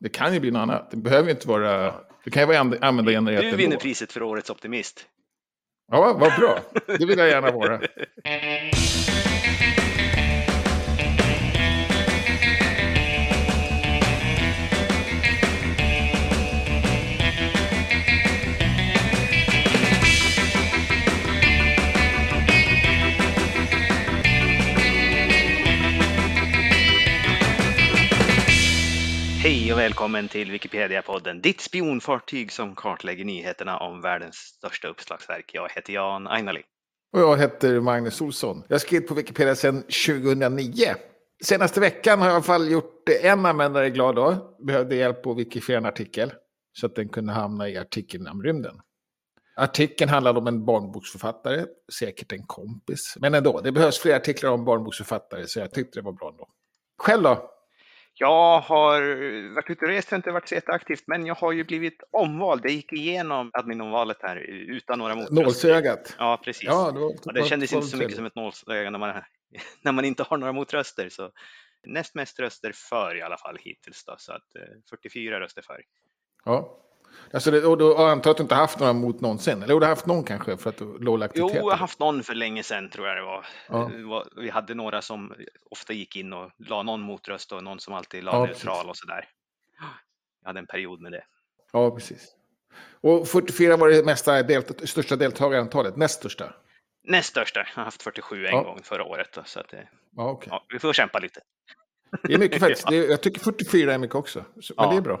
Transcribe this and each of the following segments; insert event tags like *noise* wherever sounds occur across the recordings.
Det kan ju bli något annat. Det behöver inte vara... Det kan ju vara användargenererat Du vinner priset för årets optimist. Ja, vad bra. Det vill jag gärna vara. *laughs* Hej och välkommen till Wikipedia-podden, ditt spionfartyg som kartlägger nyheterna om världens största uppslagsverk. Jag heter Jan Ainali. Och jag heter Magnus Olsson. Jag har skrivit på Wikipedia sedan 2009. Senaste veckan har jag i alla fall gjort en användare glad då. Behövde hjälp på Wikifiera en artikel. Så att den kunde hamna i artikelnamnrymden. Artikeln handlade om en barnboksförfattare, säkert en kompis. Men ändå, det behövs fler artiklar om barnboksförfattare så jag tyckte det var bra ändå. Själv då? Jag har varit ute och rest, inte varit så jätteaktivt, men jag har ju blivit omvald. Jag gick igenom adminomvalet här utan några motröster. Nålsögat. Ja, precis. Ja, det, var, och det kändes inte så mycket som ett nålsöga när man, *laughs* när man inte har några motröster. Så näst mest röster för i alla fall hittills då, så att 44 röster för. Ja, Alltså det, och då antar att du inte haft några mot någonsin? Eller du har haft någon kanske för att du låg? Jo, jag har haft någon för länge sedan tror jag det var. Ja. Vi hade några som ofta gick in och la någon motröst och någon som alltid la ja, neutral precis. och sådär. Jag hade en period med det. Ja, precis. Och 44 var det mesta delt, största deltagarantalet, näst största? Näst största. Jag har haft 47 en ja. gång förra året. Då, så att det, ja, okay. ja, vi får kämpa lite. Det är mycket *laughs* faktiskt. Är, jag tycker 44 är mycket också. Men det är bra.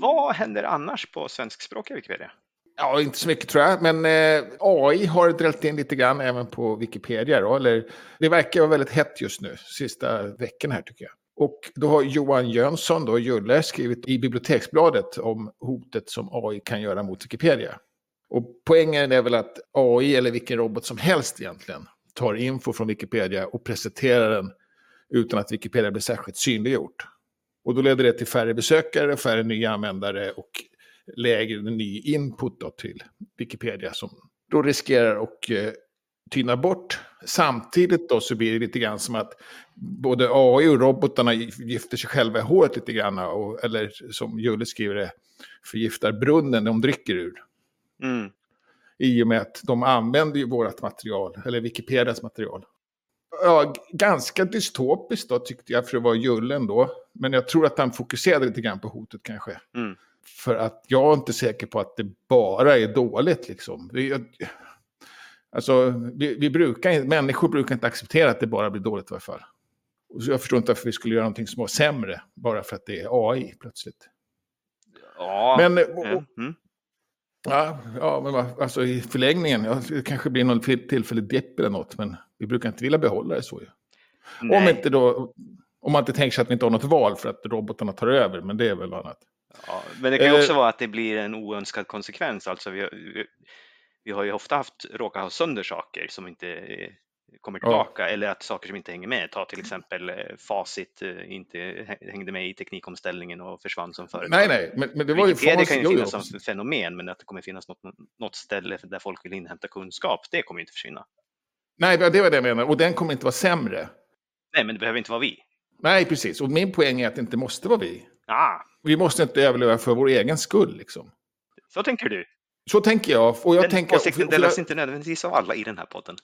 Vad händer annars på svenskspråkiga Wikipedia? Ja, inte så mycket tror jag, men eh, AI har drällt in lite grann även på Wikipedia. Då, eller, det verkar vara väldigt hett just nu, sista veckan här tycker jag. Och då har Johan Jönsson, då, Julle, skrivit i Biblioteksbladet om hotet som AI kan göra mot Wikipedia. Och poängen är väl att AI, eller vilken robot som helst egentligen, tar info från Wikipedia och presenterar den utan att Wikipedia blir särskilt synliggjort. Och då leder det till färre besökare, färre nya användare och lägre ny input då till Wikipedia som då riskerar att eh, tyna bort. Samtidigt då så blir det lite grann som att både AI och robotarna gifter sig själva i håret lite grann. Och, eller som Julle skriver det, förgiftar brunnen de dricker ur. Mm. I och med att de använder ju vårt material, eller Wikipedias material ja, ganska dystopiskt då tyckte jag för att vara Jullen då. Men jag tror att han fokuserade lite grann på hotet kanske. Mm. För att jag är inte säker på att det bara är dåligt liksom. Vi, alltså, vi, vi brukar, människor brukar inte acceptera att det bara blir dåligt i alla fall. Så jag förstår inte varför vi skulle göra någonting som var sämre bara för att det är AI plötsligt. Ja. Men, och, mm. Ja, ja men alltså i förlängningen, ja, det kanske blir någon tillfällig dipp eller något, men vi brukar inte vilja behålla det så ju. Om, inte då, om man inte tänker sig att vi inte har något val för att robotarna tar över, men det är väl annat. Ja, men det kan ju också eh, vara att det blir en oönskad konsekvens. Alltså vi, vi, vi har ju ofta haft råkat ha sönder saker som inte kommer tillbaka ja. eller att saker som inte hänger med. Ta till exempel eh, Facit eh, inte hängde med i teknikomställningen och försvann som företag. Nej, nej, men, men det var ju Wikipedia kan ju finnas som fenomen, men att det kommer finnas något, något ställe där folk vill inhämta kunskap, det kommer inte försvinna. Nej, det var det jag menar, och den kommer inte vara sämre. Nej, men det behöver inte vara vi. Nej, precis, och min poäng är att det inte måste vara vi. Ah. Vi måste inte överleva för vår egen skull, liksom. Så tänker du? Så tänker jag. Och jag den tänker, åsikten delas inte nödvändigtvis av alla i den här podden.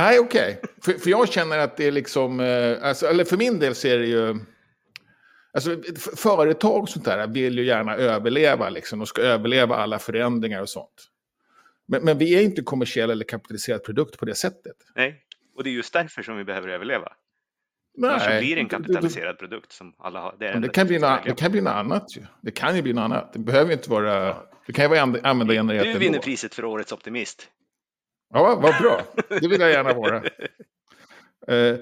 Nej, okej. Okay. För, för jag känner att det är liksom, eh, alltså, eller för min del ser det ju, alltså företag och sånt där vill ju gärna överleva liksom. och ska överleva alla förändringar och sånt. Men, men vi är inte kommersiell eller kapitaliserad produkt på det sättet. Nej, och det är just därför som vi behöver överleva. Nej, Annars blir det en kapitaliserad det, produkt som alla har. Det, det, kan bli något, det kan bli något annat ju. Det kan ju bli något annat. Det behöver inte vara, det kan ju vara användargenererat Du vinner priset för årets optimist. Ja, vad bra. Det vill jag gärna vara. Eh,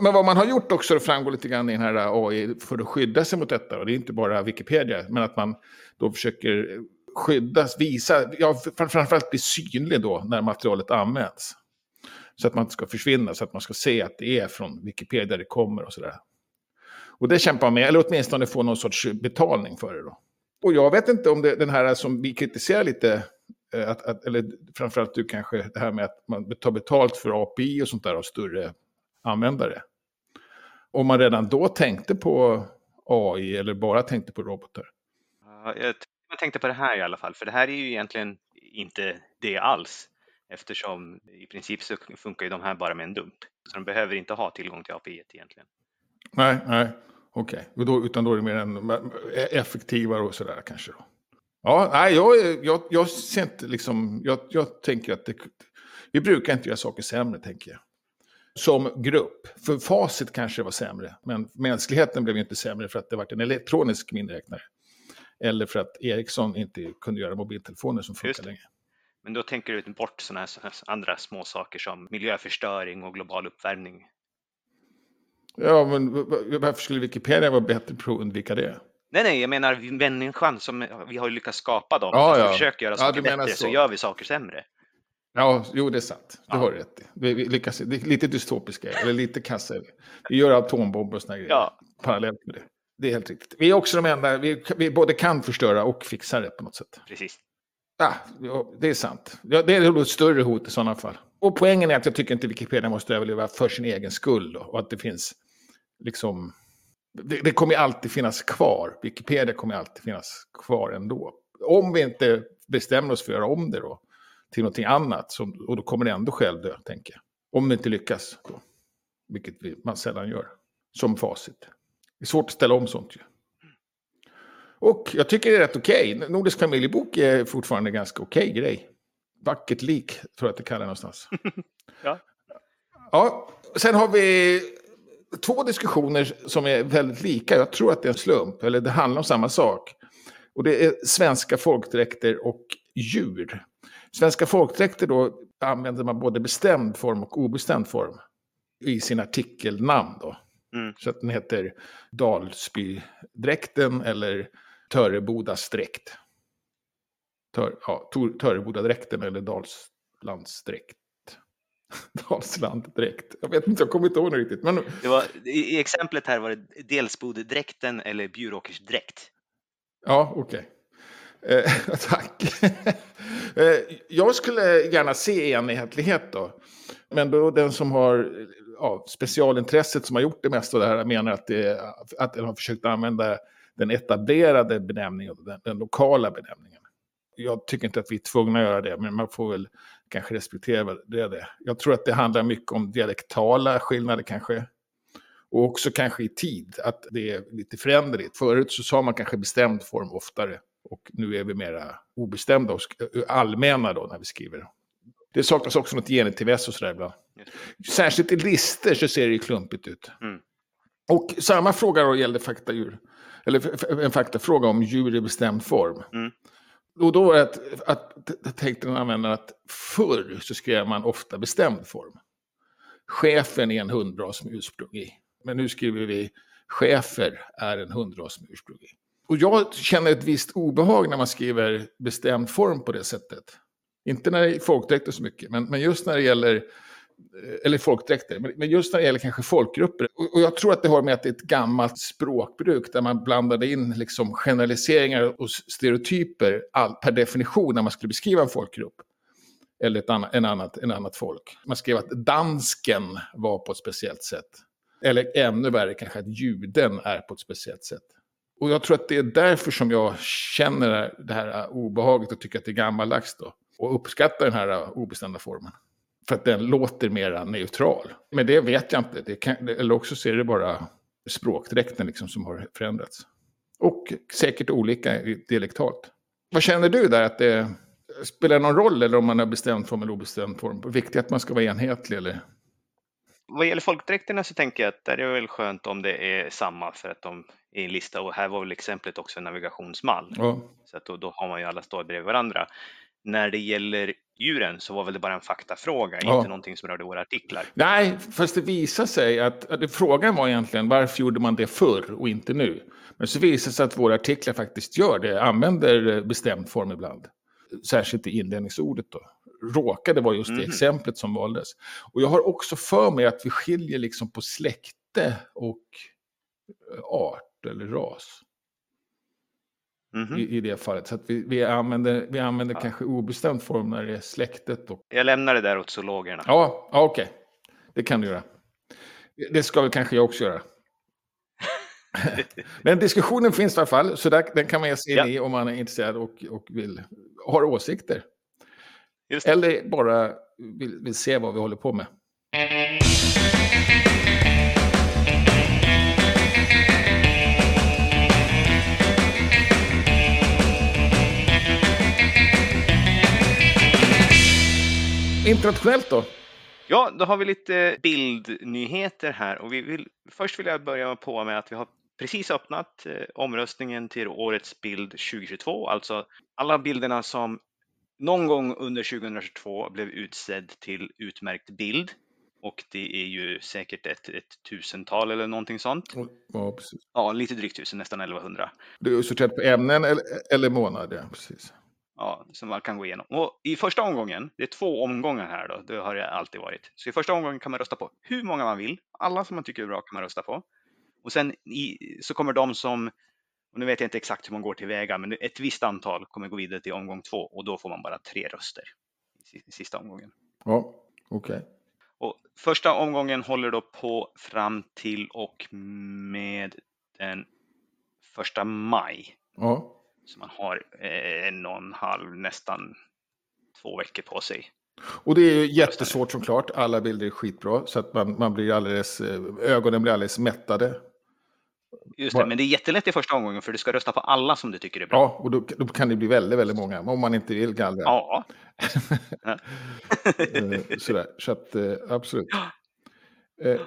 men vad man har gjort också, det framgår lite grann i den här AI, för att skydda sig mot detta, och det är inte bara Wikipedia, men att man då försöker skyddas, visa, ja, framförallt bli synlig då när materialet används. Så att man inte ska försvinna, så att man ska se att det är från Wikipedia det kommer och sådär. Och det kämpar man med, eller åtminstone få någon sorts betalning för det då. Och jag vet inte om det, den här som vi kritiserar lite, att, att, eller framförallt du kanske, det här med att man tar betalt för API och sånt där av större användare. Om man redan då tänkte på AI eller bara tänkte på robotar. Ja, jag, tänkte på det här i alla fall, för det här är ju egentligen inte det alls. Eftersom i princip så funkar ju de här bara med en dump. Så de behöver inte ha tillgång till API egentligen. Nej, nej, okej. Okay. Utan då är det mer en effektivare och sådär kanske då. Ja, nej, jag, jag, jag ser inte liksom, jag, jag tänker att det, vi brukar inte göra saker sämre, tänker jag. Som grupp. För facit kanske var sämre, men mänskligheten blev inte sämre för att det var en elektronisk miniräknare. Eller för att Ericsson inte kunde göra mobiltelefoner som funkar längre. Men då tänker du bort sådana här andra små saker som miljöförstöring och global uppvärmning? Ja, men varför skulle Wikipedia vara bättre på att undvika det? Nej, nej, jag menar människan som vi har lyckats skapa dem. Ja, ja. Vi försöker göra saker ja, bättre så. så. gör vi saker sämre. Ja, jo det är sant. Det ja. har du rätt i. Vi lyckas, det är lite dystopiska, eller lite kassa. Vi gör atombomber och sådana grejer ja. parallellt med det. Det är helt riktigt. Vi är också de enda, vi, vi både kan förstöra och fixa det på något sätt. Precis. Ja, ja det är sant. Ja, det är ett större hot i sådana fall. Och poängen är att jag tycker inte Wikipedia måste överleva för sin egen skull. Då, och att det finns liksom det, det kommer alltid finnas kvar. Wikipedia kommer alltid finnas kvar ändå. Om vi inte bestämmer oss för att göra om det då till någonting annat. Som, och då kommer det ändå själv dö, tänker jag. Om det inte lyckas. Då. Vilket vi, man sällan gör. Som facit. Det är svårt att ställa om sånt ju. Och jag tycker det är rätt okej. Okay. Nordisk familjebok är fortfarande ganska okej okay grej. Vackert lik, tror jag att det kallar någonstans. *laughs* ja. ja. Sen har vi två diskussioner som är väldigt lika. Jag tror att det är en slump, eller det handlar om samma sak. Och det är svenska folkdräkter och djur. Svenska folkdräkter då använder man både bestämd form och obestämd form i sin artikelnamn. Då. Mm. Så att den heter Dalsbydräkten eller Törebodas dräkt. Tör, ja, Törebodadräkten eller Dalslandsdräkt. *laughs* Dalsland direkt. Jag vet inte, jag kommer inte ihåg riktigt. Men... Det var, I exemplet här var det Delsboddräkten eller Bjuråkersdräkt. Ja, okej. Okay. Eh, *laughs* tack. eh, jag skulle gärna se enhetlighet då. Men då den som har ja, specialintresset som har gjort det mesta av det här menar att, det, att den har försökt använda den etablerade benämningen, den, den lokala benämningen. Jag tycker inte att vi är tvungna att göra det, men man får väl kanske respektera det, det. Jag tror att det handlar mycket om dialektala skillnader kanske. Och också kanske i tid, att det är lite föränderligt. Förut så sa man kanske bestämd form oftare. Och nu är vi mera obestämda och allmänna då när vi skriver. Det saknas också något genitives och sådär ibland. Särskilt i lister så ser det ju klumpigt ut. Mm. Och samma fråga då gällde faktadjur. Eller en faktafråga om djur i bestämd form. Mm. Och då var det att, att, att tänkte den användaren att förr så skrev man ofta bestämd form. Chefen är en hundras med ursprung i. Men nu skriver vi chefer är en hundras med ursprung i. Och jag känner ett visst obehag när man skriver bestämd form på det sättet. Inte när det är folkdräkter så mycket, men, men just när det gäller Eh, eller folkdräkter, men just när det gäller kanske folkgrupper. Och jag tror att det har med att det är ett gammalt språkbruk där man blandade in liksom generaliseringar och stereotyper all, per definition när man skulle beskriva en folkgrupp. Eller ett annat, en, annat, en annat folk. Man skrev att dansken var på ett speciellt sätt. Eller ännu värre kanske att juden är på ett speciellt sätt. Och jag tror att det är därför som jag känner det här obehaget och tycker att det är gammaldags då. Och uppskattar den här obestämda formen. För att den låter mer neutral. Men det vet jag inte. Det kan, eller också så är det bara språkdräkten liksom som har förändrats. Och säkert olika dialektalt. Vad känner du där? att det Spelar det någon roll eller om man har bestämd form eller obestämd form? Viktigt att man ska vara enhetlig eller? Vad gäller folkdräkterna så tänker jag att där är det väl skönt om det är samma för att de är en lista och här var väl exemplet också en navigationsmall. Ja. Så att då, då har man ju alla står bredvid varandra. När det gäller djuren så var väl det bara en faktafråga, ja. inte någonting som rörde våra artiklar. Nej, fast det visade sig att, att frågan var egentligen varför gjorde man det förr och inte nu? Men så visade det sig att våra artiklar faktiskt gör det, använder bestämd form ibland. Särskilt i inledningsordet då. Råkade vara just det mm. exemplet som valdes. Och jag har också för mig att vi skiljer liksom på släkte och art eller ras. Mm -hmm. i, i, det fallet. Så att vi, vi använder, vi använder ja. kanske obestämd form när det är släktet. Och... Jag lämnar det där åt zoologerna. Ja, ja okej. Okay. Det kan du göra. Det ska väl kanske jag också göra. *laughs* Men diskussionen finns i alla fall, så där, den kan man ge sig in ja. i om man är intresserad och, och vill, har åsikter. Eller bara vill, vill se vad vi håller på med. Internationellt då? Ja, då har vi lite bildnyheter här och vi vill, först vill jag börja på med att vi har precis öppnat eh, omröstningen till årets bild 2022, alltså alla bilderna som någon gång under 2022 blev utsedd till utmärkt bild. Och det är ju säkert ett, ett tusental eller någonting sånt. Ja, precis. Ja, lite drygt tusen, nästan 1100. Du är sorterat på ämnen eller, eller månad, ja, precis. Ja, som man kan gå igenom. Och i första omgången, det är två omgångar här då, det har det alltid varit. Så i första omgången kan man rösta på hur många man vill. Alla som man tycker är bra kan man rösta på. Och sen i, så kommer de som och nu vet jag inte exakt hur man går tillväga, men ett visst antal kommer gå vidare till omgång två och då får man bara tre röster i sista omgången. Ja, okej. Okay. Och första omgången håller då på fram till och med den första maj. Ja. Så man har en och en halv, nästan två veckor på sig. Och det är ju jättesvårt såklart. Alla bilder är skitbra. Så att man, man blir alldeles, eh, ögonen blir alldeles mättade Just det, men det är jättelätt i första omgången för du ska rösta på alla som du tycker är bra. Ja, och då, då kan det bli väldigt, väldigt många om man inte vill gallra. Ja. *laughs* Eh, sådär, så att eh, absolut. Eh,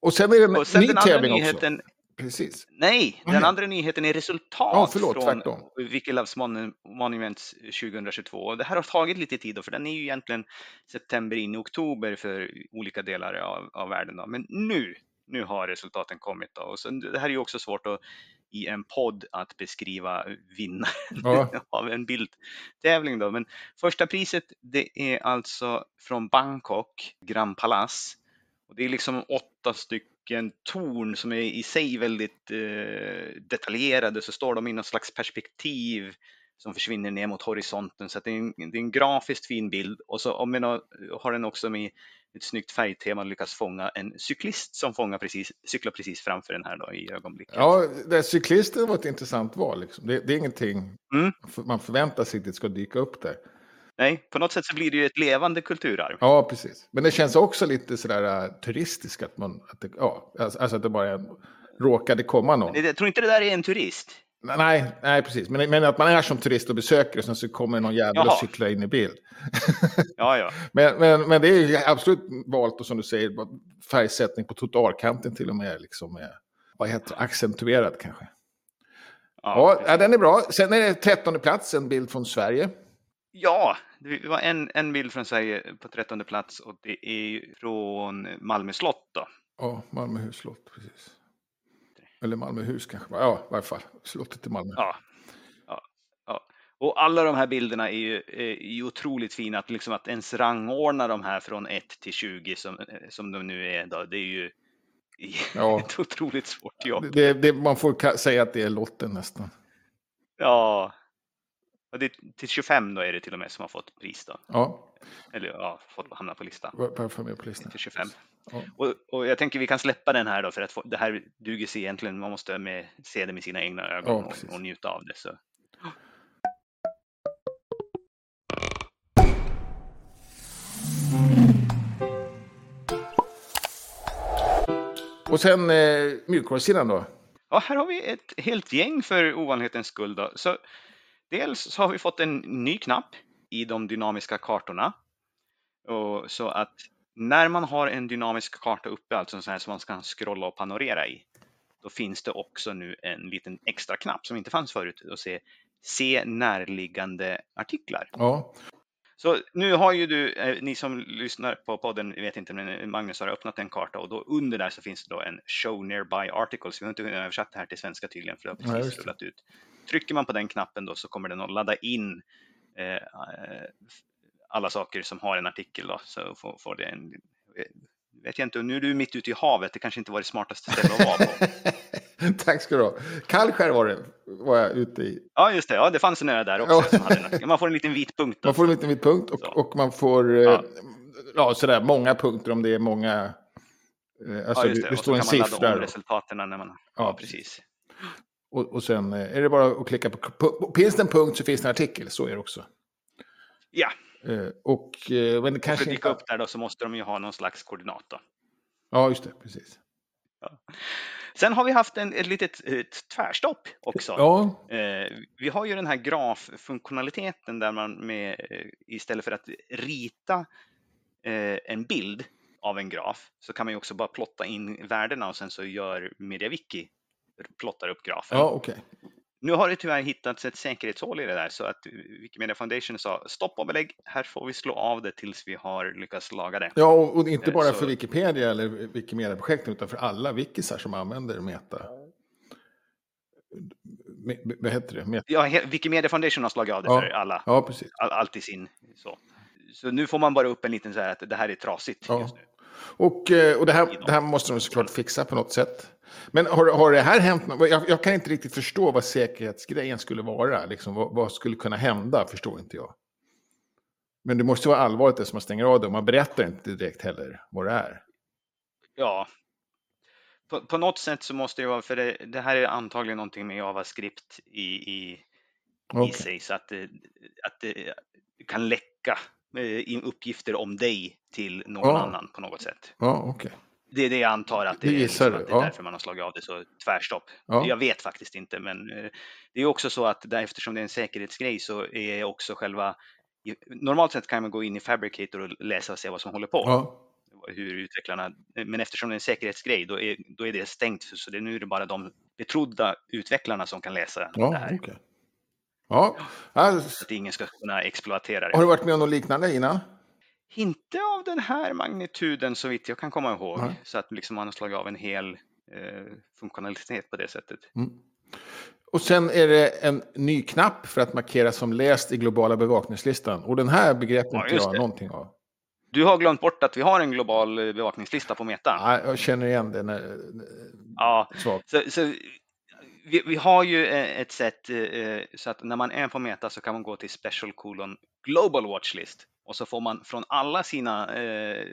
och sen är det en ny tävling nyheten, också. Precis. Nej, den andra nyheten är resultat ja, förlåt, från. Wiki Loves Monuments 2022. Det här har tagit lite tid, då, för den är ju egentligen september in i oktober för olika delar av, av världen. Då. Men nu nu har resultaten kommit. Då. Och sen, det här är ju också svårt att, i en podd att beskriva vinnaren ja. *laughs* av en bildtävling. Då. Men första priset det är alltså från Bangkok, Grand Palace. Och det är liksom åtta stycken torn som är i sig väldigt eh, detaljerade, så står de i något slags perspektiv som försvinner ner mot horisonten. Så det är, en, det är en grafiskt fin bild och så om man har den också med ett snyggt färgtema lyckas fånga en cyklist som fångar precis, cyklar precis framför den här då i ögonblicket. Ja, det, cyklisten var ett intressant val. Liksom. Det, det, är ingenting mm. man förväntar sig att det ska dyka upp där. Nej, på något sätt så blir det ju ett levande kulturarv. Ja, precis. Men det känns också lite sådär uh, turistiskt att man, att det, ja, alltså, alltså att det bara råkade komma någon. Jag tror inte det där är en turist. Nej, nej precis. Men, men att man är som turist och besöker och sen så kommer någon jävel och cyklar in i bild. ja, ja. *laughs* Men, men, men det är ju absolut valt och som du säger, färgsättning på totalkanten till och med. Liksom, vad heter? Accentuerad kanske. Ja, ja, den är bra. Sen är det trettonde plats, en bild från Sverige. Ja, det var en, en bild från Sverige på trettonde plats och det är från Malmö slott då. Ja, Malmöhus slott, precis. Eller Malmöhus kanske. Ja, i varje fall. Slottet i Malmö. Ja. ja. ja. Och alla de här bilderna är ju, är ju otroligt fina. Att, liksom att ens rangordna de här från 1 till 20 som, som de nu är. Då, det är ju ja. *laughs* ett otroligt svårt jobb. Det, det, man får säga att det är lotten nästan. Ja. Och det, till 25 då är det till och med som har fått pris då. Ja. Eller ja, fått hamna på listan. Varför med på listan? Till 25. Ja. Och, och, jag tänker vi kan släppa den här då för att få, det här duger sig egentligen. Man måste med, se det med sina egna ögon ja, och, och, njuta av det. Så. Och sen eh, mjukvarusidan då? Ja, här har vi ett helt gäng för ovanlighetens skull. Då. Så, dels så har vi fått en ny knapp i de dynamiska kartorna. Och, så att när man har en dynamisk karta uppe, alltså en sån här som man kan scrolla och panorera i, då finns det också nu en liten extra knapp som inte fanns förut och se, se närliggande artiklar. Ja. Så nu har ju du, eh, ni som lyssnar på podden, vet inte, men Magnus har öppnat en karta och då under där så finns det då en show nearby articles. Vi har inte översatt det här till svenska tydligen för det har precis ja, rullat ut. Trycker man på den knappen då så kommer den att ladda in eh, alla saker som har en artikel då, så får, får det en vet jag inte, nu är du mitt ute i havet, det kanske inte var det smartaste stället att vara på. *laughs* Tack ska du ha. Kallskär var det, var jag ute i. Ja, just det, ja, det fanns en ö där också. Ja. man får en liten vit punkt. Man får en liten vit punkt och, och man får ja. Eh, ja, sådär, många punkter om det är många. Eh, alltså, ja, just det. det står en siffra. Och så kan man ladda om resultaten när man... Ja, precis. Och, och sen eh, är det bara att klicka på, på... Finns det en punkt så finns det en artikel, så är det också. Ja. Eh, och, eh, men det kanske för att dyka upp där då så måste de ju ha någon slags koordinat då. Ja, just det, precis. Ja. Sen har vi haft en, ett litet ett tvärstopp också. Ja. Eh, vi har ju den här graffunktionaliteten där man med, eh, istället för att rita eh, en bild av en graf så kan man ju också bara plotta in värdena och sen så gör MediaWiki plottar upp grafen. Ja, okay. Nu har det tyvärr hittats ett säkerhetshål i det där så att Wikimedia Foundation sa stopp och belägg, här får vi slå av det tills vi har lyckats laga det. Ja, och inte bara så... för Wikipedia eller Wikimedia-projekten utan för alla wikisar som använder Meta. Vad heter det? Meta. Ja, Wikimedia Foundation har slagit av det ja. för alla. Ja, precis. All, allt i sin så. Så nu får man bara upp en liten så här att det här är trasigt ja. just nu. Och, eh, och det, här, det här måste de såklart fixa på något sätt. Men har, har det här hänt? Jag, jag kan inte riktigt förstå vad säkerhetsgrejen skulle vara. Liksom, vad, vad, skulle kunna hända förstår inte jag. Men det måste vara allvarligt det som man stänger av det. Man berättar inte direkt heller vad det är. Ja. På, på något sätt så måste det vara, för det, det här är antagligen någonting med JavaScript i, i, okay. i sig. Så att, att det kan läcka eh, uppgifter om dig till någon ja. annan på något sätt. Ja, okay. Det är det jag antar att det, är, liksom, att det är ja. därför man har slagit av det så tvärstopp. Ja. Jag vet faktiskt inte, men eh, det är också så att där, eftersom det är en säkerhetsgrej så är också själva Normalt sett kan man gå in i Fabricator och läsa och se vad som håller på. Ja. Hur utvecklarna, men eftersom det är en säkerhetsgrej då är, då är det stängt. Så det, nu är det bara de betrodda utvecklarna som kan läsa det här. Okay. Ja. Så att ingen ska kunna exploatera det. Har du varit med om något liknande innan? Inte av den här magnituden så vitt jag kan komma ihåg. Mm. Så att liksom man har slagit av en hel eh, funktionalitet på det sättet. Mm. Och sen är det en ny knapp för att markera som läst i globala bevakningslistan. Och den här begreppet ja, inte jag det. någonting av. Du har glömt bort att vi har en global bevakningslista på Meta. Ja, jag känner igen det. När, ja, så, så vi, vi, har ju ett sätt eh, så att när man är på Meta så kan man gå till special colon global watchlist och så får man från alla sina eh,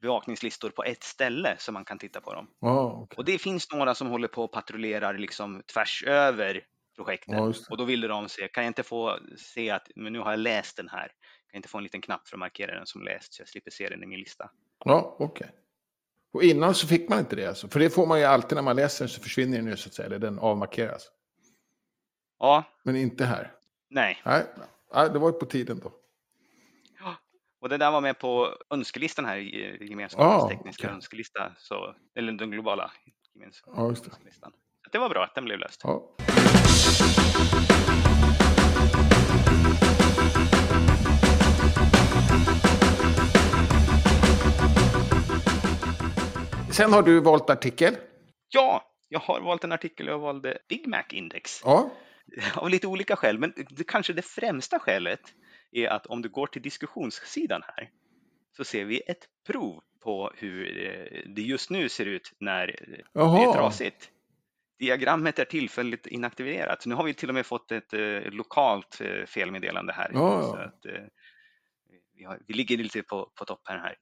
bevakningslistor på ett ställe så man kan titta på dem. Oh, okay. Och det finns några som håller på och patrullerar liksom tvärs över projektet oh, och då ville de se, kan jag inte få se att men nu har jag läst den här, kan jag inte få en liten knapp för att markera den som läst så jag slipper se den i min lista. Ja, okej. Okay. Och innan så fick man inte det alltså? För det får man ju alltid när man läser så försvinner den ju så att säga, eller den avmarkeras. Ja. Men inte här? Nej. Nej, Nej det var ju på tiden då. Och det där var med på önskelistan här, gemenskapens Ah, tekniska okej. önskelista, så, eller den globala gemenskapens Ja, just det. det var bra att den blev löst. Ja. Sen har du valt artikel. Ja, jag har valt en artikel jag valde Big Mac Index. Ja. *laughs* Av lite olika skäl, men det, kanske det främsta skälet är att om du går till diskussionssidan här så ser vi ett prov på hur eh, det just nu ser ut när det Jaha. är trasigt. Diagrammet är tillfälligt inaktiverat. Nu har vi till och med fått ett eh, lokalt eh, felmeddelande här. Ja, Så att, eh, vi, har, vi ligger lite på, på toppen här.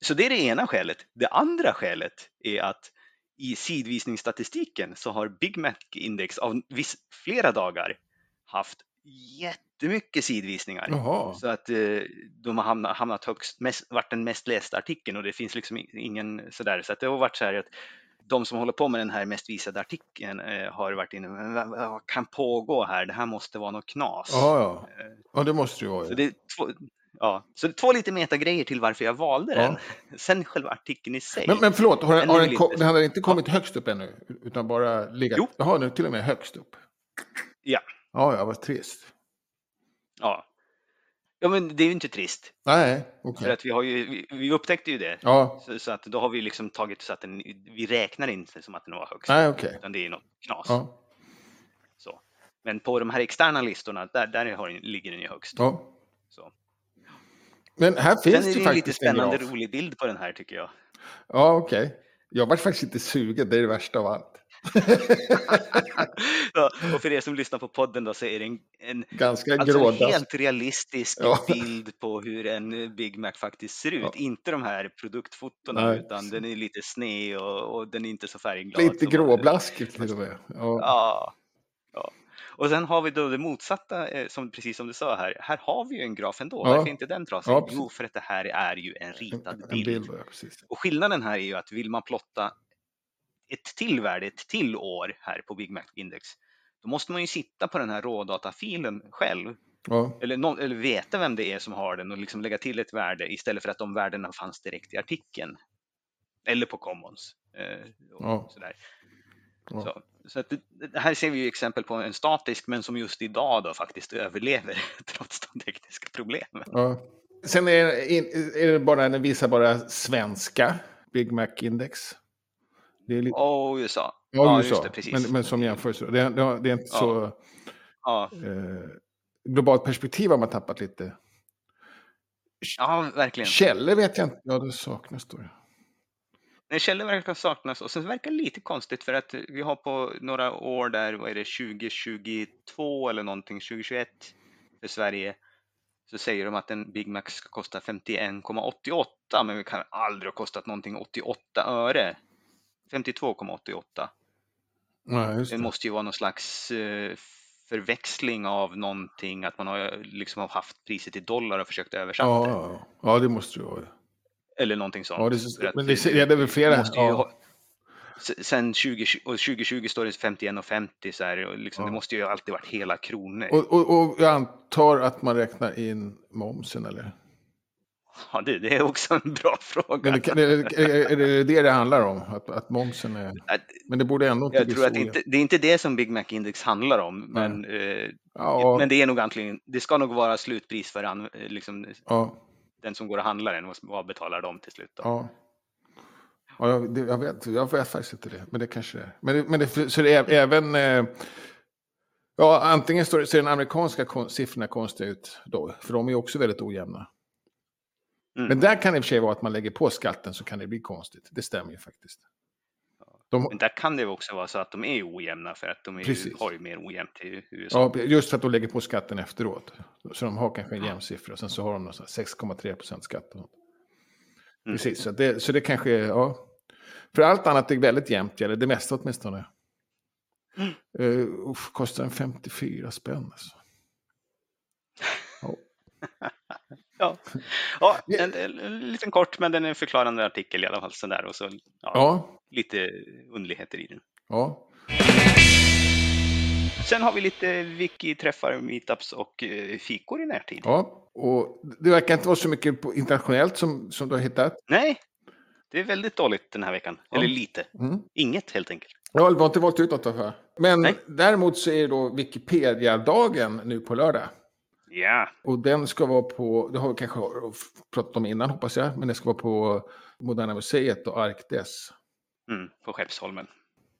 Så det är det ena skälet. Det andra skälet är att i sidvisningsstatistiken så har Big Mac Index av viss, flera dagar haft jättemycket sidvisningar. Jaha. Så att eh, de har hamnat, hamnat högst, mest, varit den mest lästa artikeln och det finns liksom ingen sådär. Så att det har varit så här att de som håller på med den här mest visade artikeln eh, har varit inne, men vad, vad kan pågå här? Det här måste vara något knas. Ja, ja. Ja, det måste det ju vara. Så ja. det är två, ja, så två lite metagrejer till varför jag valde Ja. den. Sen själva artikeln i sig. Men, men förlåt, har, Den har den, väl ko- inte- den hade inte kommit högst upp ännu? Utan bara legat? Jo. Jaha, nu till och med högst upp? Ja. Ja, ja, vad trist. Ja. ja, men det är ju inte trist. Nej, okej. För att vi, har ju, vi, vi upptäckte ju det. Ja, Så, så att då har vi liksom tagit så att den, vi räknar inte som att den var högst. nej, okej. Utan det är något knas. Ja, Så. Men på de här externa listorna, där, där har, ligger den ju högst. ja. Men här Sen finns är det ju faktiskt lite spännande en rolig bild på den här tycker jag. Ja, okej. Jag var faktiskt inte sugen, det är det värsta av allt. *laughs* ja, och för er som lyssnar på podden då så är det en, en, Ganska alltså en helt realistisk ja. bild på hur en Big Mac faktiskt ser ut. Ja. Inte de här produktfotona Nej. utan den är lite sned och, och den är inte så färgglad. Lite gråblaskigt till och med. Ja. ja. Och sen har vi då det motsatta, eh, som, precis som du sa här. Här har vi ju en graf ändå. Ja. Varför inte den trasig? Ja, jo, för att det här är ju en ritad en, bild. En bild ja, och skillnaden här är ju att vill man plotta ett till värde, ett till år här på Big Mac Index, då måste man ju sitta på den här rådatafilen själv. Ja. Eller, no, eller veta vem det är som har den och liksom lägga till ett värde istället för att de värdena fanns direkt i artikeln. Eller på Commons. Eh, ja. sådär. Ja. Så, så att det, här ser vi ju exempel på en statisk men som just idag då faktiskt överlever *laughs* trots de tekniska problemen. Ja. Sen är, är det bara, den visar bara svenska Big Mac-index. Det är lite... Och USA. Ja, ja USA. Det, precis. Men, men som jämförelse. Det, det, det är inte ja. så... Ja. Eh, globalt perspektiv har man tappat lite. Ja, verkligen. Källor vet jag inte. Ja, det saknas då. Nej, källor verkar saknas och sen verkar det lite konstigt för att vi har på några år där, vad är det, 2022 eller någonting, 2021 för Sverige, så säger de att en Big Mac ska kosta 51,88 men vi kan aldrig ha kostat någonting 88 öre. 52,88. Ja, det. det. måste ju vara någon slags eh, förväxling av någonting, att man har liksom haft priset i dollar och försökt översätta ja, ja, ja, det måste ju vara. Eller någonting sånt. Ja, det, men det, det är väl flera. Ja. Sen 20, och 2020 står det 51,50 så här, och liksom, ja. det måste ju alltid varit hela kronor. Och, och, och jag antar att man räknar in momsen eller? Ja, det, det, är också en bra fråga. Men det, är, är det det det handlar om? Att, att momsen är... Men det borde ändå inte jag bli tror så. Att det, inte, det är inte det som Big Mac Index handlar om. Men, eh, ja. men det är nog antingen, det ska nog vara slutpris för an, liksom, ja. Den som går och handlar den. Vad betalar de till slut? Då? Ja. Ja, jag, jag, vet, jag vet faktiskt inte det. Men det kanske är. Men, men det, så det är även... Eh, ja, antingen står, ser den amerikanska siffrorna konstiga ut då. För de är också väldigt ojämna. Mm. Men där kan det i och för sig vara att man lägger på skatten så kan det bli konstigt. Det stämmer ju faktiskt. De... Men där kan det också vara så att de är ojämna för att de är, har ju mer ojämnt i USA. Ja, just för att de lägger på skatten efteråt. Så de har kanske en jämn siffra och sen så har de 6,3 procent skatt. Mm. Precis, så det, så det kanske är, ja. För allt annat är väldigt jämnt, eller det mesta åtminstone. Mm. Uh, uff, kostar en 54 spänn alltså. *laughs* *laughs* Ja, ja en, en, liten kort men den är en förklarande artikel i alla fall. Sådär, och så, ja, ja. Lite underligheter i den. Ja. Sen har vi lite wiki-träffar, meetups och eh, fikor i närtid. Ja, och det verkar inte vara så mycket internationellt som, som du har hittat. Nej, det är väldigt dåligt den här veckan. Ja. Eller lite. Mm. Inget helt enkelt. Ja, vi har inte valt ut något för. Men Nej. däremot så är då Wikipedia-dagen nu på lördag. Ja. Och den ska vara på, det har vi kanske pratat om innan hoppas jag, men det ska vara på Moderna Museet och Arkdes. Mm, på Skeppsholmen.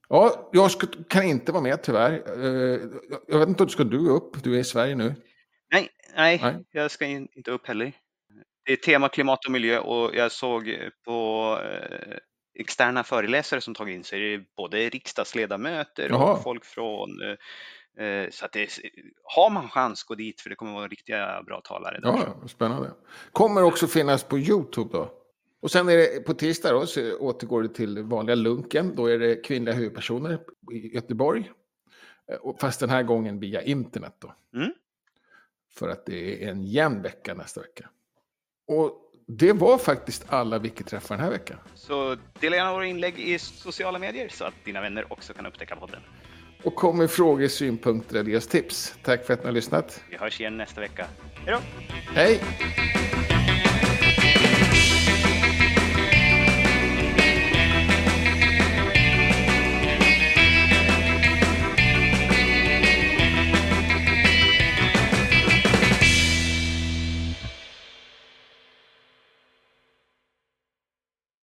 Ja, jag ska, kan inte vara med tyvärr. Uh, jag vet inte, ska du upp? Du är i Sverige nu. Nej, nej, nej. jag ska in, inte upp heller. Det är tema klimat och miljö och jag såg på eh, externa föreläsare som tagit in sig, både riksdagsledamöter Jaha. och folk från eh, Eh, så att det, har man chans, gå dit för det kommer vara riktiga bra talare. Där. Ja, spännande. Kommer också finnas på YouTube då. Och sen är det på tisdag då, så återgår det till vanliga lunken. Då är det kvinnliga huvudpersoner i Göteborg. Eh, fast den här gången via internet då. Mm. För att det är en jämn vecka nästa vecka. Och det var faktiskt alla Wiki-träffar den här veckan. Så dela gärna våra inlägg i sociala medier så att dina vänner också kan upptäcka podden. Och kom med frågor, synpunkter eller tips. Tack för att ni har lyssnat. Vi hörs igen nästa vecka. Hej då! Hej!